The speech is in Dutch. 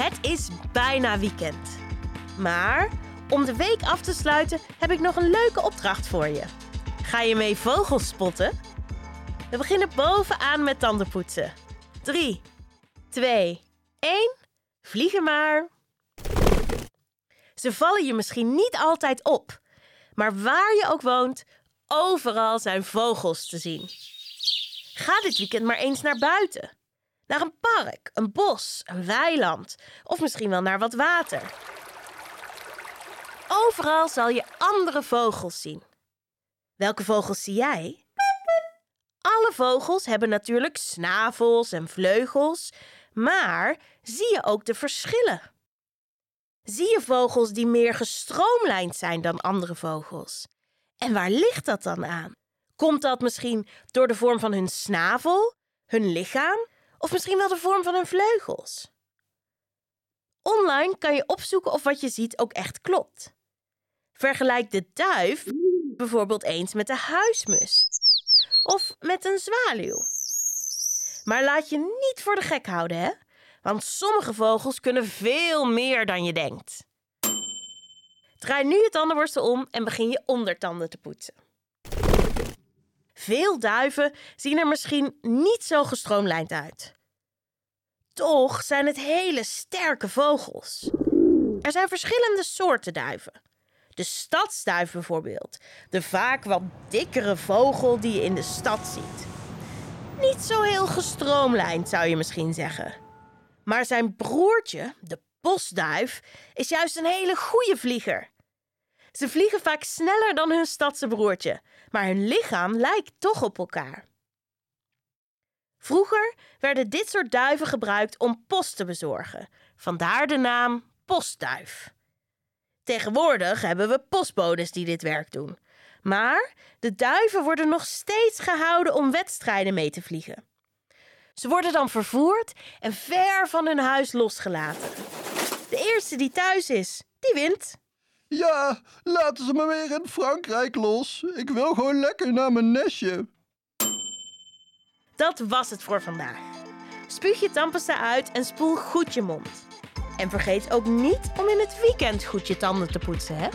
Het is bijna weekend. Maar om de week af te sluiten heb ik nog een leuke opdracht voor je. Ga je mee vogels spotten? We beginnen bovenaan met tandenpoetsen. 3, 2, 1. Vliegen maar. Ze vallen je misschien niet altijd op, maar waar je ook woont, overal zijn vogels te zien. Ga dit weekend maar eens naar buiten. Naar een park, een bos, een weiland of misschien wel naar wat water. Overal zal je andere vogels zien. Welke vogels zie jij? Alle vogels hebben natuurlijk snavels en vleugels, maar zie je ook de verschillen? Zie je vogels die meer gestroomlijnd zijn dan andere vogels? En waar ligt dat dan aan? Komt dat misschien door de vorm van hun snavel, hun lichaam of misschien wel de vorm van hun vleugels? Online kan je opzoeken of wat je ziet ook echt klopt. Vergelijk de duif bijvoorbeeld eens met de huismus of met een zwaluw. Maar laat je niet voor de gek houden, hè? Want sommige vogels kunnen veel meer dan je denkt. Draai nu je tandenborstel om en begin je ondertanden te poetsen. Veel duiven zien er misschien niet zo gestroomlijnd uit. Toch zijn het hele sterke vogels. Er zijn verschillende soorten duiven. De stadsduif bijvoorbeeld, de vaak wat dikkere vogel die je in de stad ziet. Niet zo heel gestroomlijnd zou je misschien zeggen. Maar zijn broertje, de bosduif, is juist een hele goede vlieger. Ze vliegen vaak sneller dan hun stadse broertje, maar hun lichaam lijkt toch op elkaar. Vroeger werden dit soort duiven gebruikt om post te bezorgen, vandaar de naam postduif. Tegenwoordig hebben we postbodes die dit werk doen. Maar de duiven worden nog steeds gehouden om wedstrijden mee te vliegen. Ze worden dan vervoerd en ver van hun huis losgelaten. De eerste die thuis is, die wint. Ja, laten ze me weer in Frankrijk los. Ik wil gewoon lekker naar mijn nestje. Dat was het voor vandaag. Spuug je tandpasta uit en spoel goed je mond. En vergeet ook niet om in het weekend goed je tanden te poetsen, hè?